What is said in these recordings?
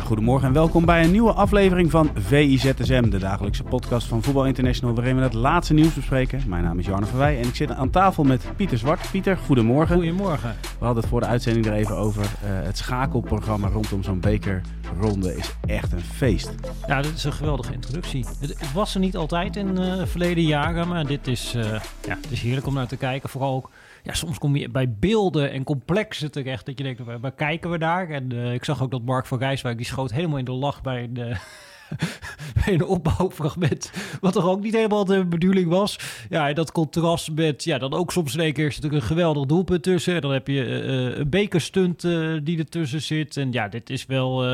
Ja, goedemorgen en welkom bij een nieuwe aflevering van VIZSM, de dagelijkse podcast van Voetbal International, waarin we het laatste nieuws bespreken. Mijn naam is Jarno Verwij en ik zit aan tafel met Pieter Zwart. Pieter, goedemorgen. Goedemorgen. We hadden het voor de uitzending er even over. Eh, het schakelprogramma rondom zo'n bekerronde is echt een feest. Ja, dit is een geweldige introductie. Het, het was er niet altijd in uh, verleden jaren, maar dit is, uh, ja, het is heerlijk om naar te kijken. Vooral ook, ja, soms kom je bij beelden en complexen terecht dat je denkt, waar, waar kijken we daar? En uh, ik zag ook dat Mark van Rijswijk, die schoot helemaal in de lach bij de... bij een opbouwfragment. Wat toch ook niet helemaal de bedoeling was. Ja, dat contrast met. Ja, dan ook soms in één keer is een geweldig doelpunt tussen. En dan heb je uh, een bekerstunt uh, die ertussen zit. En ja, dit is wel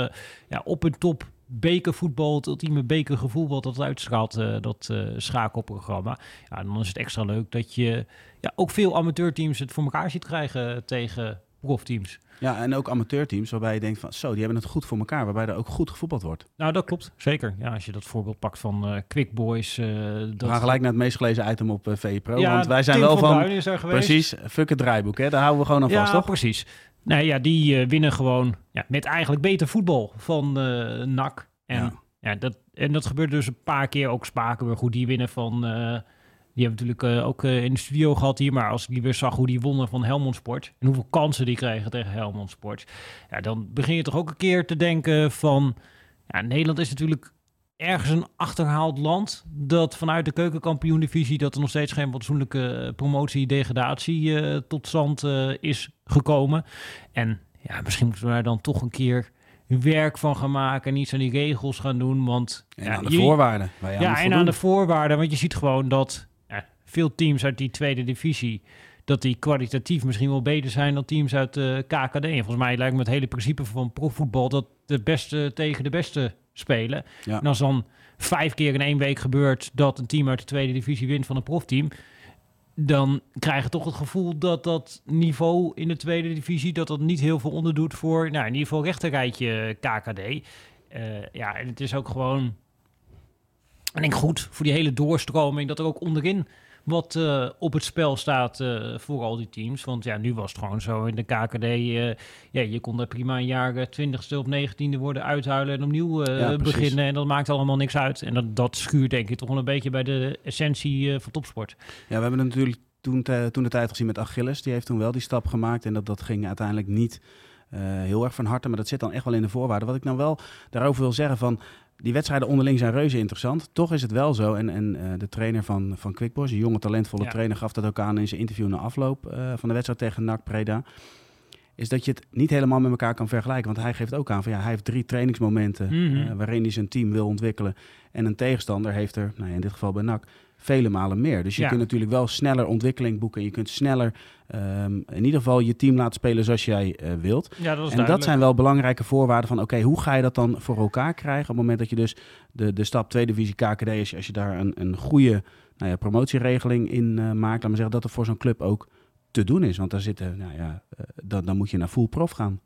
ja, op een top bekervoetbal, het ultieme bekergevoel wat dat uitstraalt, uh, dat uh, schakelprogramma. Ja, dan is het extra leuk dat je ja, ook veel amateurteams het voor elkaar ziet krijgen tegen profteams. Ja, en ook amateurteams waarbij je denkt van zo, die hebben het goed voor elkaar, waarbij er ook goed gevoetbald wordt. Nou, dat klopt, zeker. Ja, als je dat voorbeeld pakt van uh, Quick Boys. Uh, dat... We gaan gelijk naar het meest gelezen item op uh, VE Pro, ja, want wij zijn Tim wel van, van is er geweest. precies, fuck het draaiboek, hè? daar houden we gewoon aan vast, toch? precies. Nee, ja, die winnen gewoon ja, met eigenlijk beter voetbal van uh, NAC. En, ja. ja. dat, en dat gebeurt dus een paar keer. Ook Spakenburg, hoe die winnen van... Uh, die hebben natuurlijk uh, ook in de studio gehad hier. Maar als ik die weer zag hoe die wonnen van Helmond Sport. En hoeveel kansen die kregen tegen Helmond Sport. Ja, dan begin je toch ook een keer te denken van... Ja, Nederland is natuurlijk ergens een achterhaald land. Dat vanuit de keukenkampioen-divisie... dat er nog steeds geen fatsoenlijke promotie-degradatie uh, tot stand is gekomen. En ja, misschien moeten we daar dan toch een keer werk van gaan maken. Niet aan die regels gaan doen. Want, en ja, aan de je, voorwaarden. Ja, aan en aan de voorwaarden. Want je ziet gewoon dat ja, veel teams uit die tweede divisie... dat die kwalitatief misschien wel beter zijn dan teams uit de KKD. En volgens mij lijkt me het hele principe van profvoetbal... dat de beste tegen de beste spelen. Ja. En als dan vijf keer in één week gebeurt... dat een team uit de tweede divisie wint van een profteam dan krijg je toch het gevoel dat dat niveau in de tweede divisie... dat dat niet heel veel onderdoet voor, nou, in ieder geval rechterrijtje KKD. Uh, ja, en het is ook gewoon, ik denk goed voor die hele doorstroming... dat er ook onderin wat uh, op het spel staat uh, voor al die teams. Want ja, nu was het gewoon zo in de KKD... Uh, ja, je kon er prima een jaar 20ste of 19e worden uithuilen... en opnieuw ja, beginnen en dat maakt allemaal niks uit. En dat, dat schuurt denk ik toch wel een beetje bij de essentie van topsport. Ja, we hebben het natuurlijk toen, toen de tijd gezien met Achilles. Die heeft toen wel die stap gemaakt en dat, dat ging uiteindelijk niet... Uh, heel erg van harte, maar dat zit dan echt wel in de voorwaarden. Wat ik nou wel daarover wil zeggen van... Die wedstrijden onderling zijn reuze interessant. Toch is het wel zo. En, en uh, de trainer van, van Quickboys, een jonge talentvolle ja. trainer, gaf dat ook aan in zijn interview na afloop uh, van de wedstrijd tegen NAC Preda. Is dat je het niet helemaal met elkaar kan vergelijken. Want hij geeft ook aan van ja, hij heeft drie trainingsmomenten mm -hmm. uh, waarin hij zijn team wil ontwikkelen. En een tegenstander heeft er, nou ja, in dit geval bij NAC, vele malen meer. Dus je ja. kunt natuurlijk wel sneller ontwikkeling boeken. Je kunt sneller um, in ieder geval je team laten spelen zoals jij uh, wilt. Ja, dat en duidelijk. dat zijn wel belangrijke voorwaarden van... oké, okay, hoe ga je dat dan voor elkaar krijgen... op het moment dat je dus de, de stap tweede divisie KKD is... als je daar een, een goede nou ja, promotieregeling in uh, maakt... laat maar zeggen dat er voor zo'n club ook te doen is. Want daar zitten, nou ja, uh, dan, dan moet je naar full prof gaan.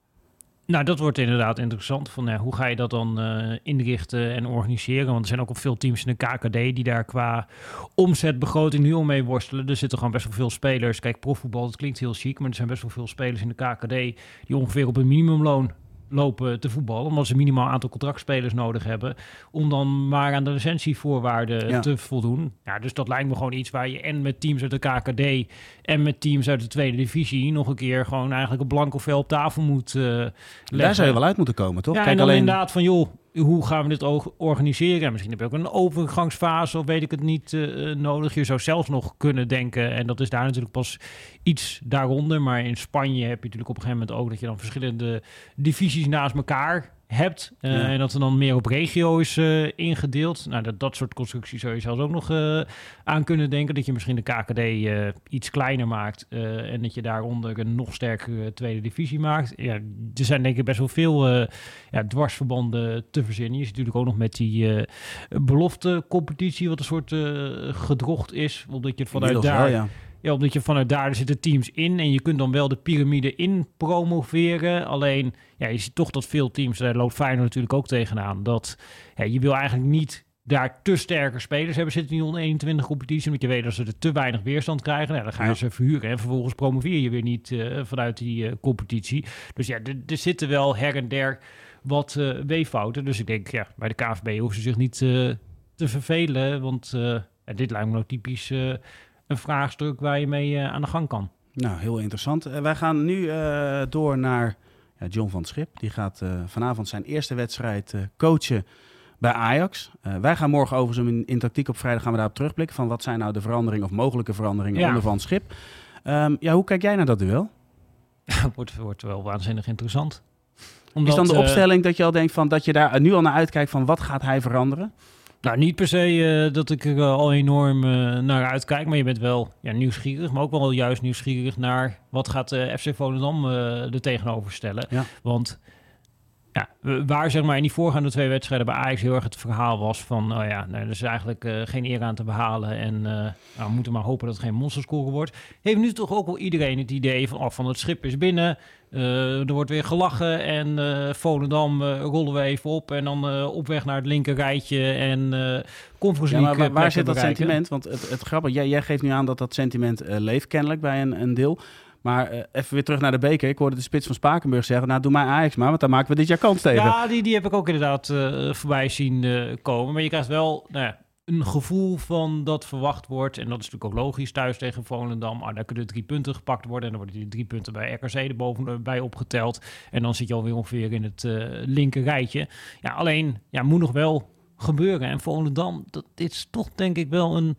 Nou, dat wordt inderdaad interessant. Van, hoe ga je dat dan uh, inrichten en organiseren? Want er zijn ook al veel teams in de KKD die daar qua omzetbegroting nu al mee worstelen. Er zitten gewoon best wel veel spelers. Kijk, profvoetbal, dat klinkt heel chic, maar er zijn best wel veel spelers in de KKD die ongeveer op een minimumloon lopen te voetballen, omdat ze minimaal aantal contractspelers nodig hebben, om dan maar aan de licentievoorwaarden Ja. te voldoen. Ja, dus dat lijkt me gewoon iets waar je en met teams uit de KKD en met teams uit de tweede divisie nog een keer gewoon eigenlijk een blanco vel op tafel moet eh leggen. Daar zou je wel uit moeten komen, toch? Ja, Kijk, en dan alleen... inderdaad van, joh, hoe gaan we dit o- organiseren? En misschien heb je ook een overgangsfase of weet ik het niet eh, nodig. Je zou zelfs nog kunnen denken, en dat is daar natuurlijk pas iets daaronder. Maar in Spanje heb je natuurlijk op een gegeven moment ook dat je dan verschillende divisies naast elkaar hebt. eh, Ja. En dat er dan meer op regio is eh, ingedeeld. Nou, dat, dat soort constructies zou je zelfs ook nog eh, aan kunnen denken. Dat je misschien de KKD iets kleiner maakt. en dat je daaronder een nog sterkere tweede divisie maakt. Ja, er zijn denk ik best wel veel ja, dwarsverbanden te verzinnen. Je ziet natuurlijk ook nog met die beloftecompetitie... wat een soort gedrocht is. Omdat je het vanuit Inmiddels daar... wel, ja. Ja, omdat je vanuit daar zitten teams in en je kunt dan wel de piramide in promoveren. Alleen, ja, je ziet toch dat veel teams, daar loopt Feyenoord natuurlijk ook tegenaan, dat ja, je wil eigenlijk niet daar te sterke spelers hebben zitten in die onder 21 competitie, omdat je weet dat ze er te weinig weerstand krijgen. Nou, dan ga je Ja. ze verhuren en vervolgens promoveer je weer niet eh, vanuit die eh, competitie. Dus ja, er- zitten wel her en der wat eh weeffouten. Dus ik denk, ja, bij de KVB hoeven ze zich niet te vervelen, want dit lijkt me nou typisch... een vraagstuk waar je mee eh, aan de gang kan. Nou, heel interessant. Eh, wij gaan nu eh, door naar John van Schip. Die gaat vanavond zijn eerste wedstrijd coachen bij Ajax. Wij gaan morgen over zijn in, in tactiek op vrijdag gaan we daarop terugblikken. Van wat zijn nou de veranderingen of mogelijke veranderingen Ja. onder Van Schip. Ehm, ja, hoe kijk jij naar dat duel? Ja, wordt, wordt wel waanzinnig interessant. Is Omdat, dan de opstelling dat je al denkt van dat je daar nu al naar uitkijkt van wat gaat hij veranderen? Nou, niet per se eh, dat ik er al enorm eh, naar uitkijk, maar je bent wel ja, nieuwsgierig, maar ook wel juist nieuwsgierig naar wat gaat eh FC Volendam er tegenover stellen. Ja. Want waar zeg maar in die voorgaande twee wedstrijden bij Ajax heel erg het verhaal was van, oh ja, nee, er is eigenlijk eh, geen eer aan te behalen en eh, nou, we moeten maar hopen dat het geen monsterscore wordt. Heeft nu toch ook wel iedereen het idee van, oh, van het schip is binnen, eh, er wordt weer gelachen en Volendam rollen we even op en dan op weg naar het linker rijtje en Conference Ja, maar waar, zit dat bereiken. sentiment? Want het, het grappige, jij, jij geeft nu aan dat dat sentiment leeft kennelijk bij een, een deel. Maar eh, even weer terug naar de beker. Ik hoorde de spits van Spakenburg zeggen, nou doe mij Ajax maar, want daar maken we dit jaar kans tegen. Ja, die, die heb ik ook inderdaad eh, voorbij zien eh, komen. Maar je krijgt wel nou ja, een gevoel van dat verwacht wordt. En dat is natuurlijk ook logisch thuis tegen Volendam. Ah, daar kunnen drie punten gepakt worden. En dan worden die drie punten bij RKC er bovenbij opgeteld. En dan zit je alweer ongeveer in het linker rijtje. Ja, alleen ja, moet nog wel gebeuren. En Volendam, dat, is toch denk ik wel een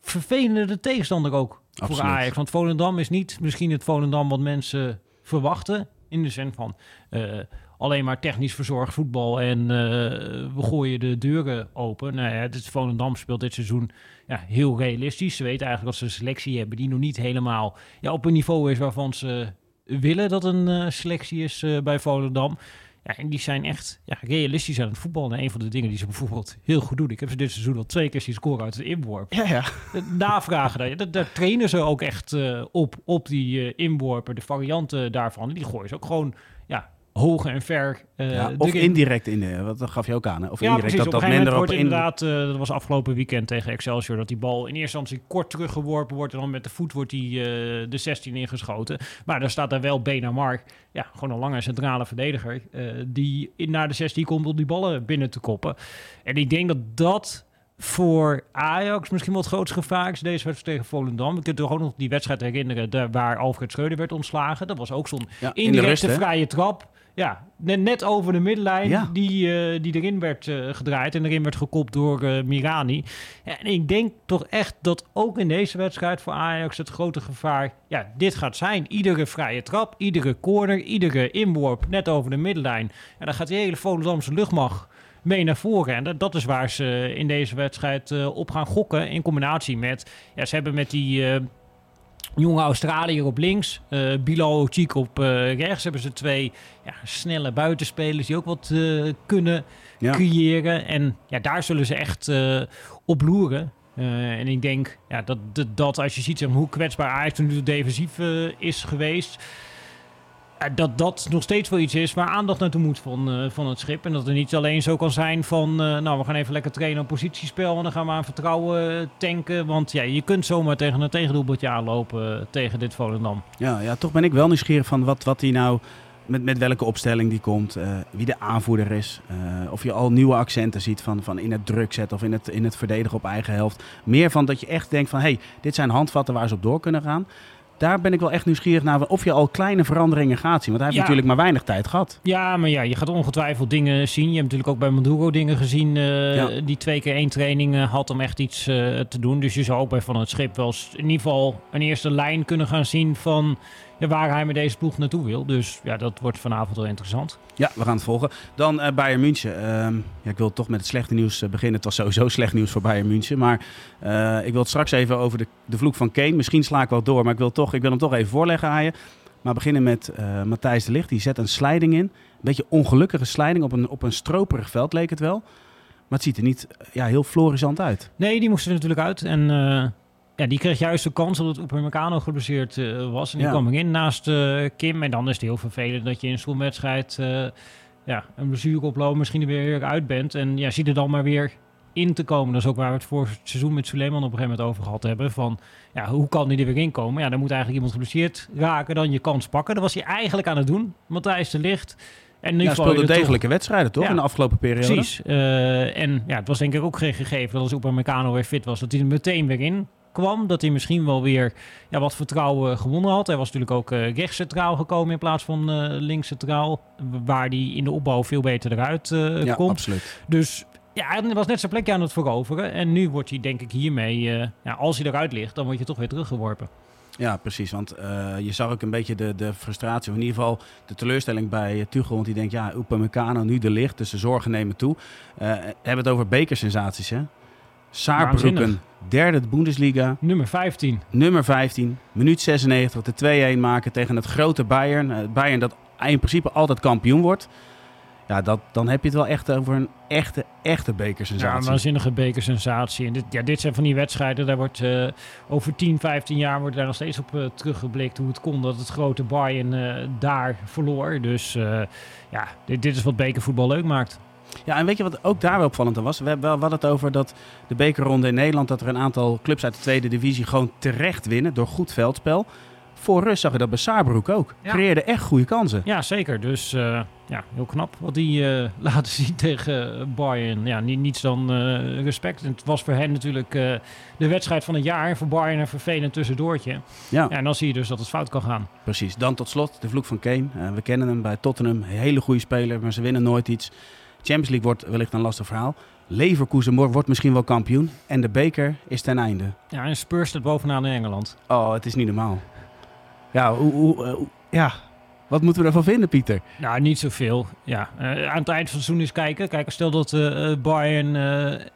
vervelende tegenstander ook voor Absoluut. Ajax. Want Volendam is niet misschien het Volendam wat mensen verwachten. In de zin van eh, alleen maar technisch verzorgd voetbal en eh, we gooien de deuren open. Nou ja, het Volendam speelt dit seizoen ja, heel realistisch. Ze weten eigenlijk dat ze een selectie hebben die nog niet helemaal ja, op een niveau is waarvan ze willen dat een eh, selectie is bij Volendam. Ja, en die zijn echt ja, realistisch aan het voetballen. En een van de dingen die ze bijvoorbeeld heel goed doen. Ik heb ze dit seizoen al twee keer zien scoren uit de inworp. Ja, ja. Navragen, daar, daar, trainen ze ook echt eh, op, op die eh, inworpen, de varianten daarvan. Die gooien ze ook gewoon ja, hoog en ver Ja, of indirect in de, wat dat gaf je ook aan. Hè? Of Ja, indirect precies. dat dat gegeven minder moment op wordt in. inderdaad, eh, dat was afgelopen weekend tegen Excelsior, dat die bal in eerste instantie kort teruggeworpen wordt en dan met de voet wordt die eh, de 16 ingeschoten. Maar dan staat daar wel Benamar, ja, gewoon een lange centrale verdediger, die in, naar de 16 komt om die ballen binnen te koppen. En ik denk dat dat voor Ajax misschien wel het grootste gevaar is deze wedstrijd tegen Volendam. Ik kunt toch ook nog die wedstrijd herinneren waar Alfred Schreuder werd ontslagen. Dat was ook zo'n Ja, in de indirecte rust, vrije trap. Ja, net, net over de middenlijn Ja. die, eh, die erin werd eh, gedraaid en erin werd gekopt door eh, Mirani. En ik denk toch echt dat ook in deze wedstrijd voor Ajax het grote gevaar, ja, dit gaat zijn. Iedere vrije trap, iedere corner, iedere inworp net over de middenlijn. En dan gaat die hele Volendamse luchtmacht mee naar voren. En dat, dat is waar ze in deze wedstrijd eh, op gaan gokken. In combinatie met, ja, ze hebben met die eh, jonge Australiër op links, eh Bilal Ochik op rechts, hebben ze twee ja, snelle buitenspelers die ook wat kunnen Ja. creëren. En ja, daar zullen ze echt op loeren. En ik denk ja, dat, dat, dat als je ziet zeg hoe kwetsbaar Ajax nu defensief is geweest... ja, dat dat nog steeds wel iets is waar aandacht naartoe moet van, eh, van het schip. En dat het niet alleen zo kan zijn van... eh, nou, we gaan even lekker trainen op positiespel... en dan gaan we aan vertrouwen eh, tanken. Want ja, je kunt zomaar tegen een tegendoelpuntje aanlopen... eh, tegen dit Volendam. Ja, ja, toch ben ik wel nieuwsgierig van wat, wat hij nou, met, met welke opstelling die komt, eh, wie de aanvoerder is. eh, of je al nieuwe accenten ziet van, van in het druk zetten of in het, in het verdedigen op eigen helft. Meer van dat je echt denkt van, hé, hey, dit zijn handvatten waar ze op door kunnen gaan. Daar ben ik wel echt nieuwsgierig naar of je al kleine veranderingen gaat zien. Want hij heeft Ja. natuurlijk maar weinig tijd gehad. Ja, maar ja, je gaat ongetwijfeld dingen zien. Je hebt natuurlijk ook bij Maduro dingen gezien. eh, Ja. Die twee keer één training eh, had om echt iets eh, te doen. Dus je zou ook bij Van het Schip wel eens in ieder geval een eerste lijn kunnen gaan zien van ja, waar hij met deze ploeg naartoe wil. Dus ja, dat wordt vanavond wel interessant. Ja, we gaan het volgen. Dan eh Bayern München. Ehm, ja, ik wil toch met het slechte nieuws eh, beginnen. Het was sowieso slecht nieuws voor Bayern München. Maar eh, ik wil het straks even over de, de vloek van Kane. Misschien sla ik wel door, maar ik wil, toch, ik wil hem toch even voorleggen aan je. Maar beginnen met Matthijs de Ligt. Die zet een sliding in. Een beetje ongelukkige sliding op een, op een stroperig veld leek het wel. Maar het ziet er niet ja, heel florisant uit. Nee, die moesten er natuurlijk uit. En ja, die kreeg juist de kans dat het Upamecano geblesseerd eh, was. En die Ja. kwam erin naast eh, Kim. En dan is het heel vervelend dat je in zo'n wedstrijd eh, ja, een blessure oploopt. Misschien er weer uit bent. En ja, zie er dan maar weer in te komen. Dat is ook waar we het voor het seizoen met Suleiman op een gegeven moment over gehad hebben. Van ja, hoe kan die er weer in komen? Ja, dan moet eigenlijk iemand geblesseerd raken. Dan je kans pakken. Dat was hij eigenlijk aan het doen. Matthijs de Licht. En nu Ja, speelde er toch- degelijke wedstrijden toch Ja. in de afgelopen periode? Precies. En ja, het was denk ik ook geen gegeven dat als Upamecano weer fit was, dat hij er meteen weer in kwam. Dat hij misschien wel weer ja, wat vertrouwen gewonnen had. Hij was natuurlijk ook eh rechts centraal gekomen in plaats van eh links centraal. Waar hij in de opbouw veel beter eruit eh, ja, komt. absoluut. Dus ja, hij was net zijn plekje aan het veroveren. En nu wordt hij denk ik hiermee, ja, als hij eruit ligt, dan word je toch weer teruggeworpen. Ja, precies. Want je zag ook een beetje de, de frustratie, of in ieder geval de teleurstelling bij Tuchel. Want die denkt, ja, Upamecano nu de licht, dus de zorgen nemen toe. We hebben het over bekersensaties, hè? Saarbrücken, derde Bundesliga, Nummer 15. nummer 15, minuut 96, de 2-1 maken tegen het grote Bayern. Eh, Bayern dat in principe altijd kampioen wordt. Ja, dat, dan heb je het wel echt over een echte, echte Ja, bekersensatie. een waanzinnige bekersensatie. En dit, ja, dit zijn van die wedstrijden, daar wordt eh, over 10, 15 jaar wordt daar nog steeds op eh, teruggeblikt hoe het kon dat het grote Bayern daar verloor. Dus ja, dit, dit is wat bekervoetbal leuk maakt. Ja, en weet je wat ook daar wel opvallend aan was? We hebben wel wat het over dat de bekerronde in Nederland... dat er een aantal clubs uit de tweede divisie gewoon terecht winnen... door goed veldspel. Voor rust zag je dat bij Saarbrück ook. Ja. Creëerde echt goede kansen. Ja, zeker. Dus eh, ja, heel knap wat die eh, laten zien tegen eh, Bayern. Ja, niet, niets dan respect. En het was voor hen natuurlijk de wedstrijd van het jaar. Voor Bayern een vervelend tussendoortje. Ja, Ja, en dan zie je dus dat het fout kan gaan. precies. Dan tot slot de vloek van Kane. We kennen hem bij Tottenham. Hele goede speler, maar ze winnen nooit iets. Champions League wordt wellicht een lastig verhaal. Leverkusen wordt misschien wel kampioen. En de beker is ten einde. Ja, en Spurs staat bovenaan in Engeland. Oh, het is niet normaal. Ja, hoe, hoe, eh, hoe- ja. wat moeten we ervan vinden, Pieter? Nou, niet zoveel. Ja, eh, aan het eind van het seizoen eens kijken. Kijk, stel dat eh, Bayern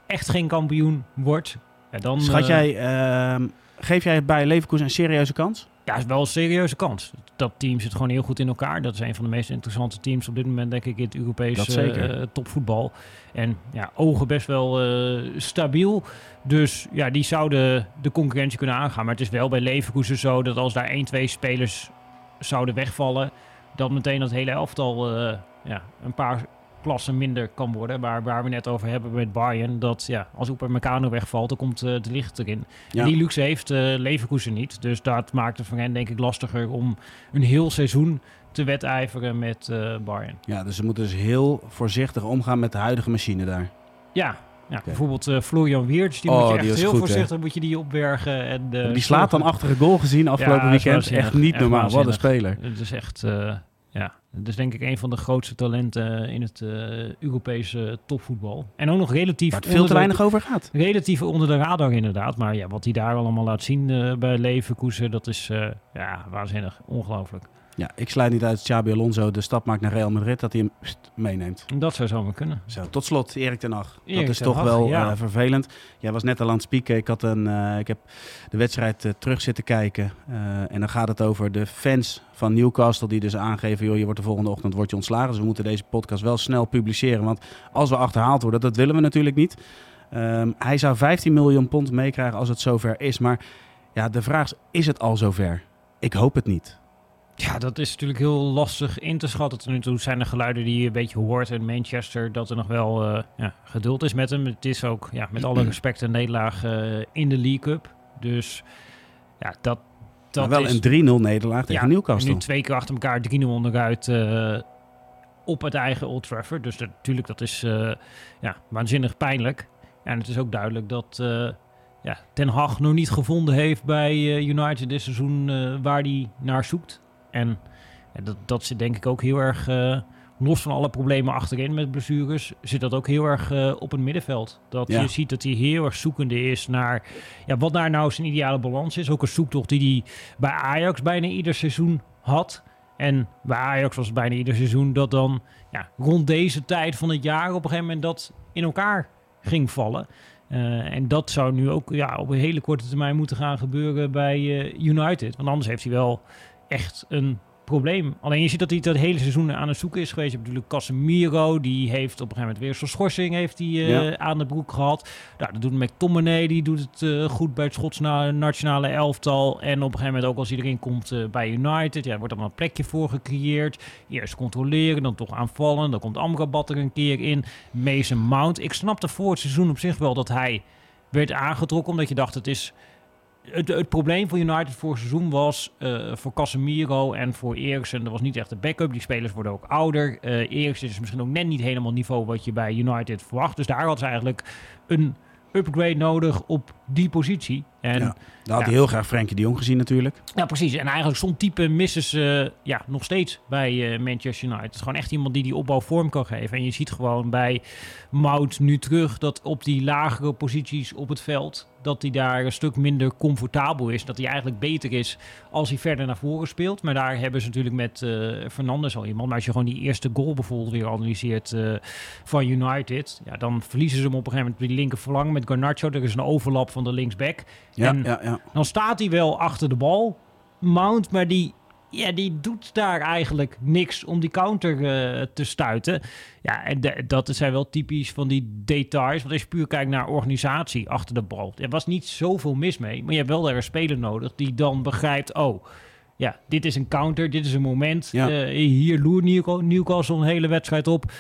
echt geen kampioen wordt. Ja, dan, Schat jij, ehm, geef jij bij Leverkusen een serieuze kans? Ja, is wel een serieuze kans. Dat team zit gewoon heel goed in elkaar. Dat is een van de meest interessante teams op dit moment, denk ik, in het Europese eh, topvoetbal. En ja, ogen best wel eh, stabiel. Dus ja, die zouden de concurrentie kunnen aangaan. Maar het is wel bij Leverkusen zo dat als daar één, twee spelers zouden wegvallen, dat meteen dat hele elftal eh, ja, een paar klassen minder kan worden. Waar, waar we net over hebben met Bayern. Dat ja, als Upamecano wegvalt, dan komt eh, de licht erin. Ja. En die luxe heeft eh Leverkusen niet. Dus dat maakt het voor hen denk ik lastiger om een heel seizoen te wedijveren met eh Bayern. Ja, dus ze moeten dus heel voorzichtig omgaan met de huidige machine daar. Ja, ja bijvoorbeeld Florian Wiertz, die Oh, moet je echt heel goed, voorzichtig moet je die opbergen. En, die slaat dan achter een goal gezien afgelopen Ja, weekend. Echt niet normaal. Wat een speler. Het is echt, ja, het is denk ik een van de grootste talenten in het eh, Europese topvoetbal. En ook nog relatief Waar het veel te de- weinig over gaat. relatief onder de radar inderdaad. Maar ja, wat hij daar allemaal laat zien eh, bij Leverkusen, dat is eh, ja, waanzinnig. Ongelooflijk. Ja, ik sluit niet uit dat Xabi Alonso de stap maakt naar Real Madrid. Dat hij hem pst, meeneemt. Dat zou zomaar kunnen. Zo, tot slot Erik ten Hag. Erik dat is toch Hag, wel ja. eh, vervelend. Jij was net al aan het spieken. Ik, had een, eh, ik heb de wedstrijd eh, terug zitten kijken. En dan gaat het over de fans van Newcastle die dus aangeven... joh, je wordt de volgende ochtend wordt je ontslagen. Dus we moeten deze podcast wel snel publiceren. Want als we achterhaald worden, dat willen we natuurlijk niet. Ehm, hij zou 15 miljoen pond meekrijgen als het zover is. Maar ja, de vraag is, is het al zover? Ik hoop het niet. Ja, dat is natuurlijk heel lastig in te schatten. Tot nu toe zijn er geluiden die je een beetje hoort in Manchester dat er nog wel eh, ja, geduld is met hem. Het is ook ja, met alle respect een nederlaag eh, in de League Cup. Dus ja, dat, dat maar wel is... een 3-0 nederlaag tegen ja, Newcastle. Nu twee keer achter elkaar 3-0 onderuit eh, op het eigen Old Trafford. Dus dat, natuurlijk, dat is ja, waanzinnig pijnlijk. En het is ook duidelijk dat ja, Ten Hag nog niet gevonden heeft bij United dit seizoen waar hij naar zoekt. En dat, dat zit denk ik ook heel erg, eh, los van alle problemen achterin met blessures, zit dat ook heel erg eh, op het middenveld. Dat Ja. je ziet dat hij heel erg zoekende is naar ja, wat daar nou zijn ideale balans is. Ook een zoektocht die hij bij Ajax bijna ieder seizoen had. En bij Ajax was het bijna ieder seizoen dat dan ja, rond deze tijd van het jaar op een gegeven moment dat in elkaar ging vallen. Eh, en dat zou nu ook ja, op een hele korte termijn moeten gaan gebeuren bij United. Want anders heeft hij wel echt een probleem. Alleen je ziet dat hij dat hele seizoen aan het zoeken is geweest. Je hebt natuurlijk Casemiro, die heeft op een gegeven moment weer zo'n schorsing heeft hij, eh, Ja. aan de broek gehad. Nou, dat doet McTominay, die doet het eh, goed bij het Schots na- nationale elftal. En op een gegeven moment ook als hij erin komt eh, bij United, ja, wordt er een plekje voor gecreëerd. Eerst controleren, dan toch aanvallen. Dan komt Amrabat er een keer in. Mason Mount. Ik snapte voor het seizoen op zich wel dat hij werd aangetrokken, omdat je dacht het is... Het, probleem voor United voor seizoen was eh, voor Casemiro en voor Eriksen. Er was niet echt de backup. Die spelers worden ook ouder. Eh Eriksen is misschien ook net niet helemaal niveau wat je bij United verwacht. Dus daar had ze eigenlijk een upgrade nodig op die positie. En Ja. Daar had hij heel graag Frenkie de Jong gezien natuurlijk. ja, precies. En eigenlijk zo'n type missen ze ja, nog steeds bij eh, Manchester United. Het is gewoon echt iemand die die opbouw vorm kan geven. En je ziet gewoon bij Mout nu terug dat op die lagere posities op het veld... dat hij daar een stuk minder comfortabel is. Dat hij eigenlijk beter is als hij verder naar voren speelt. Maar daar hebben ze natuurlijk met eh Fernandes al iemand. Maar als je gewoon die eerste goal bijvoorbeeld weer analyseert eh, van United... Ja, dan verliezen ze hem op een gegeven moment op die linker verlang met Garnacho. Er is een overlap van de linksback. Ja, En- ja, ja. Dan staat hij wel achter de bal, Mount, maar die, ja, die doet daar eigenlijk niks om die counter eh, te stuiten. Ja, en de- dat zijn wel typisch van die details. Want als je puur kijkt naar organisatie achter de bal, er was niet zoveel mis mee. Maar je hebt wel daar een speler nodig die dan begrijpt, oh... Ja, dit is een counter, dit is een moment. Ja. Eh, hier loert Newcastle een hele wedstrijd op.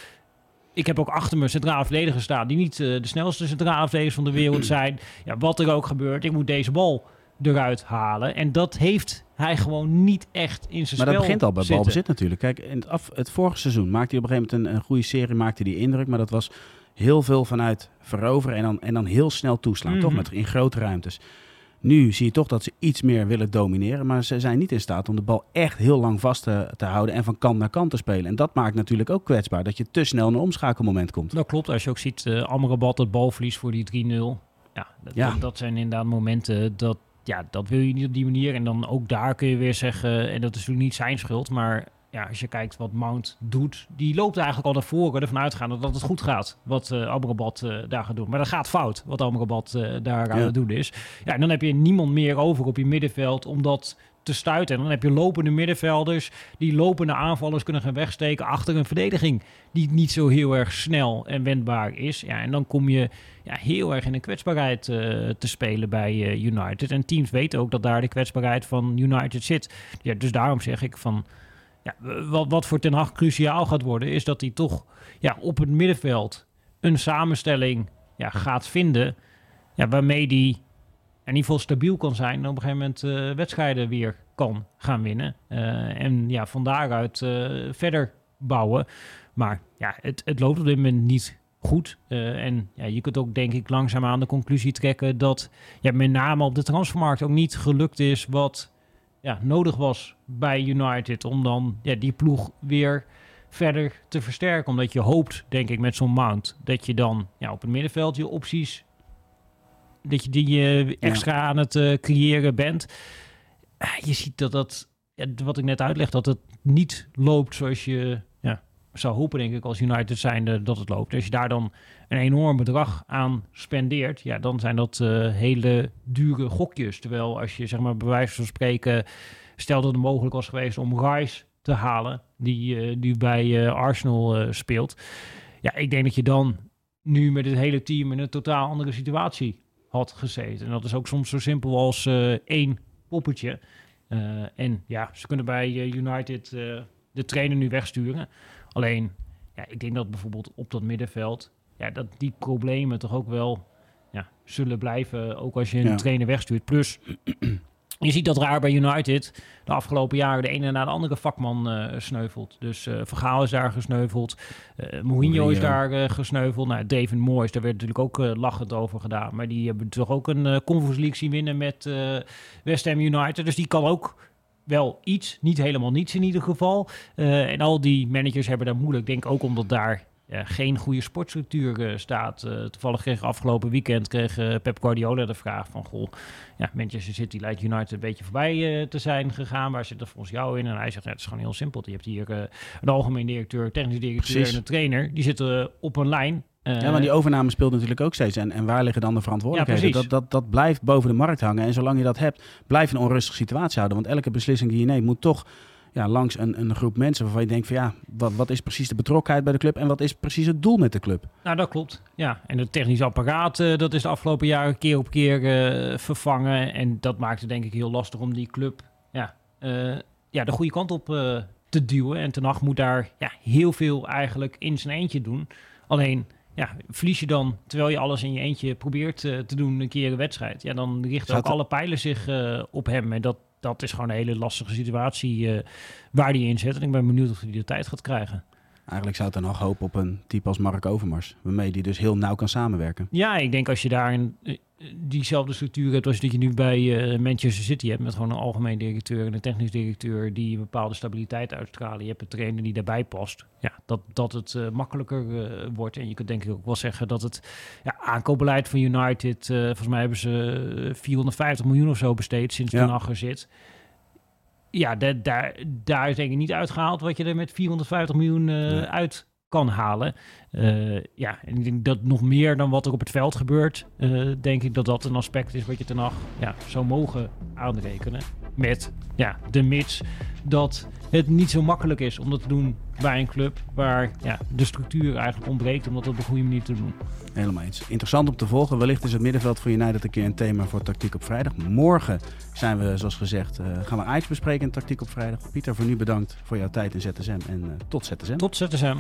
Ik heb ook achter me centrale verdedigers staan... die niet eh, de snelste centrale verdedigers van de wereld zijn. Ja, wat er ook gebeurt, ik moet deze bal eruit halen. En dat heeft hij gewoon niet echt in zijn Maar dat spel begint al bij zitten. balbezit natuurlijk. Kijk, in het, af, het vorige seizoen maakte hij op een gegeven moment een, een goede serie, maakte die indruk. Maar dat was heel veel vanuit veroveren en dan, en dan heel snel toeslaan. Mhm. Toch met, in grote ruimtes. Nu zie je toch dat ze iets meer willen domineren. Maar ze zijn niet in staat om de bal echt heel lang vast te, te houden en van kant naar kant te spelen. En dat maakt natuurlijk ook kwetsbaar. Dat je te snel een omschakelmoment komt. Dat klopt. Als je ook ziet, eh Amrabat het balverlies voor die 3-0. Ja, dat, Ja. Dat, dat zijn inderdaad momenten dat, ja, dat wil je niet op die manier. En dan ook daar kun je weer zeggen, en dat is natuurlijk niet zijn schuld, maar ja, als je kijkt wat Mount doet, die loopt eigenlijk al naar voren ervan uitgaande dat het goed gaat wat eh Amrabat eh, daar gaat doen. Maar dat gaat fout wat Amrabat eh, daar aan Ja. het doen is. Ja, en dan heb je niemand meer over op je middenveld om dat te stuiten. En dan heb je lopende middenvelders die lopende aanvallers kunnen gaan wegsteken achter een verdediging die niet zo heel erg snel en wendbaar is. Ja, en dan kom je ja, heel erg in een kwetsbaarheid te spelen bij United. En teams weten ook dat daar de kwetsbaarheid van United zit. Ja, dus daarom zeg ik van... Ja, wat, wat voor Ten Hag cruciaal gaat worden... is dat hij toch ja, op het middenveld een samenstelling ja, gaat vinden... Ja, waarmee hij in ieder geval stabiel kan zijn... en op een gegeven moment eh, wedstrijden weer kan gaan winnen. Eh, en ja, van daaruit eh, verder bouwen. Maar ja, het, het loopt op dit moment niet goed. En ja, je kunt ook denk ik langzaamaan de conclusie trekken dat ja, met name op de transfermarkt ook niet gelukt is wat ja, nodig was bij United om dan ja, die ploeg weer verder te versterken. Omdat je hoopt, denk ik, met zo'n Mount dat je dan ja, op het middenveld je opties dat je die eh, extra aan het eh, creëren bent. Ah, je ziet dat dat, wat ik net uitleg, dat het niet loopt zoals je zou hopen, denk ik, als United zijnde dat het loopt. Als je daar dan een enorm bedrag aan spendeert, ja, dan zijn dat eh, hele dure gokjes. Terwijl als je, zeg maar, bij wijze van spreken, stel dat het mogelijk was geweest om Rice te halen, die, die bij eh, Arsenal speelt. Ja, ik denk dat je dan nu met het hele team in een totaal andere situatie had gezeten. En dat is ook soms zo simpel als één poppetje. En ja, ze kunnen bij United de trainer nu wegsturen. Alleen, ja, ik denk dat bijvoorbeeld op dat middenveld... Ja, dat die problemen toch ook wel ja, zullen blijven... ook als je een Ja. trainer wegstuurt. Plus, Je ziet dat raar bij United de afgelopen jaren de ene na de andere vakman uh, sneuvelt. Dus uh, Vergaal is daar gesneuveld. Uh, Mourinho, is daar gesneuveld. Nou, David Moyes, daar werd natuurlijk ook lachend over gedaan. Maar die hebben toch ook een Conference League zien winnen met West Ham United. Dus die kan ook wel iets, niet helemaal niets in ieder geval. en al die managers hebben daar moeilijk, denk ook omdat daar geen goede sportstructuur uh, staat. Uh, toevallig kreeg afgelopen weekend kreeg uh, Pep Guardiola de vraag van... Goh, ja, Manchester City lijkt United een beetje voorbij te zijn gegaan. Waar zit er volgens jou in? En hij zegt, ja, het is gewoon heel simpel. Je hebt hier een algemeen directeur, technisch directeur Precies. en een trainer. Die zitten op een lijn. Ja, maar die overname speelt natuurlijk ook steeds. En, en waar liggen dan de verantwoordelijkheden? Ja, dat, dat, dat blijft boven de markt hangen. En zolang je dat hebt, blijf je een onrustige situatie houden. Want elke beslissing die je neemt moet toch ja, langs een, een groep mensen waarvan je denkt van ja, wat, wat is precies de betrokkenheid bij de club en wat is precies het doel met de club? Nou, dat klopt. Ja, en het technisch apparaat, uh, dat is de afgelopen jaren keer op keer uh, vervangen. En dat maakt het denk ik heel lastig om die club ja, uh, ja, de goede kant op te duwen. En Ten Hag moet daar ja, heel veel eigenlijk in zijn eentje doen. Alleen, ja, verlies je dan, terwijl je alles in je eentje probeert te doen, een keer een wedstrijd. Ja, dan richten ook alle pijlen zich op hem. En dat, dat is gewoon een hele lastige situatie uh, waar hij in zit. En ik ben benieuwd of hij de tijd gaat krijgen. Eigenlijk zou het dan nog hopen op een type als Mark Overmars. Waarmee die dus heel nauw kan samenwerken. Ja, ik denk als je daar een, eh, diezelfde structuur hebt als dat je nu bij uh, Manchester City hebt. Met gewoon een algemeen directeur en een technisch directeur die een bepaalde stabiliteit uitstralen. Je hebt een trainer die daarbij past. Ja, dat, dat het uh, makkelijker uh, wordt. En je kunt denk ik ook wel zeggen dat het ja, aankoopbeleid van United. volgens mij hebben ze 450 miljoen of zo besteed sinds ja. Ten zit ja, daar, daar is denk ik niet uitgehaald wat je er met 450 miljoen uh, uit kan halen. Uh, ja, en ik denk dat nog meer dan wat er op het veld gebeurt, uh, denk ik dat dat een aspect is wat je ten ja, zou mogen aanrekenen. Met ja, de mits dat het niet zo makkelijk is om dat te doen bij een club waar ja, de structuur eigenlijk ontbreekt om dat op een goede manier te doen. Helemaal eens. Interessant om te volgen. Wellicht is het middenveld voor United een keer een thema voor Tactiek op Vrijdag. Morgen zijn we, zoals gezegd, uh, gaan we Ajax bespreken in Tactiek op Vrijdag. Pieter, voor nu bedankt voor jouw tijd in ZSM en uh, tot ZSM. Tot ZSM.